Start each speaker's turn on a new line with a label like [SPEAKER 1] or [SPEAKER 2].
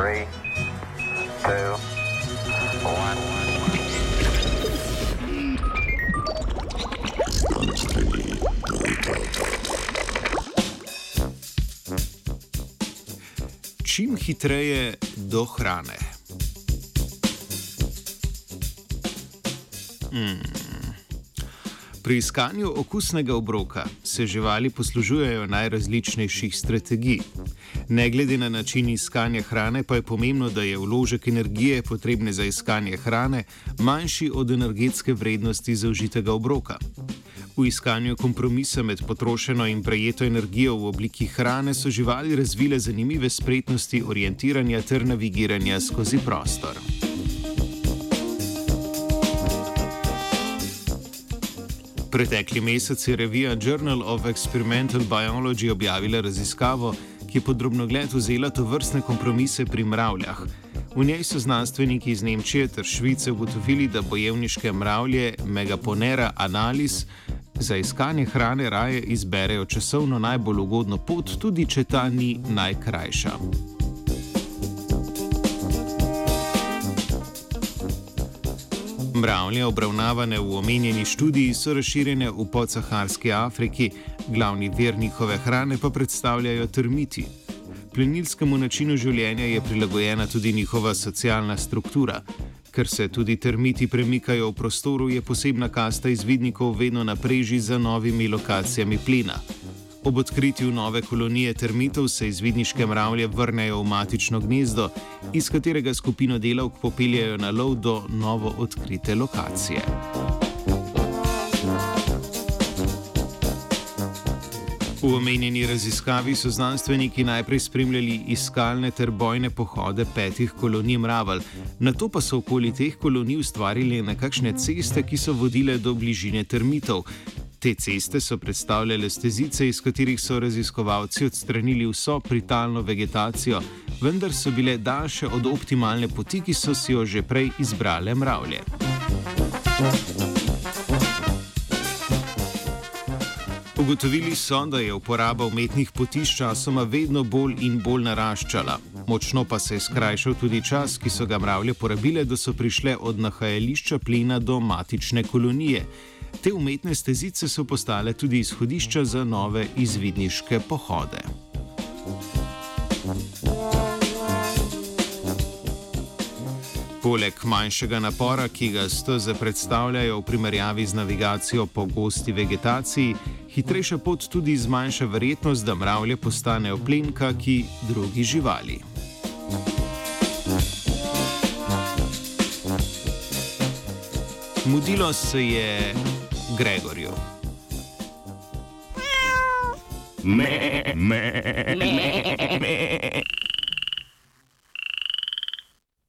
[SPEAKER 1] Three, two, one.
[SPEAKER 2] Čim hitreje do hrane. Hmm. Pri iskanju okusnega obroka se živali poslužujejo najrazličnejših strategij. Ne glede na način iskanja hrane, pa je pomembno, da je vložek energije potrebne za iskanje hrane manjši od energetske vrednosti zaužitega obroka. V iskanju kompromisa med potrošeno in prejeto energijo v obliki hrane so živali razvile zanimive spretnosti orientiranja ter navigiranja skozi prostor. Pretekli mesec je revija Journal of Experimental Biology objavila raziskavo, ki je podrobno gled vzela to vrstne kompromise pri mravljah. V njej so znanstveniki iz Nemčije ter Švice ugotovili, da bojevniške mravlje Megaponera analis za iskanje hrane raje izberejo časovno najbolj ugodno pot, tudi če ta ni najkrajša. Mravlje, obravnavane v omenjeni študiji, so razširjene v podsaharski Afriki, glavni vir njihove hrane pa predstavljajo termiti. Plenilskemu načinu življenja je prilagojena tudi njihova socialna struktura. Ker se tudi termiti premikajo v prostoru, je posebna kasta izvidnikov vedno na preži za novimi lokacijami plina. Ob odkritju nove kolonije termitov se izvidniške mravlje vrnejo v matično gnezdo, iz katerega skupino delavk popeljajo na lov do novo odkrite lokacije. V omenjeni raziskavi so znanstveniki najprej spremljali iskalne ter bojne pohode petih kolonij mravelj, na to pa so okoli teh kolonij ustvarili nekakšne ceste, ki so vodile do bližine termitov. Te ceste so predstavljale stezice, iz katerih so raziskovalci odstranili vso pritalno vegetacijo, vendar so bile daljše od optimalne poti, ki so si jo že prej izbrale mravlje. Ugotovili so, da je uporaba umetnih poti s časoma vedno bolj in bolj naraščala. Močno pa se je skrajšal tudi čas, ki so ga mravlje porabile, da so prišle od nahajališča plina do matične kolonije. Te umetne stezice so postale tudi izhodišča za nove izvidniške pohode. Poleg manjšega napora, ki ga steze predstavljajo v primerjavi z navigacijo po gosti vegetaciji, hitrejša pot tudi zmanjša verjetnost, da mravlje postanejo plenka, ki drugi živali. Mudilo se je Gregorju.
[SPEAKER 3] Me, me, me, me.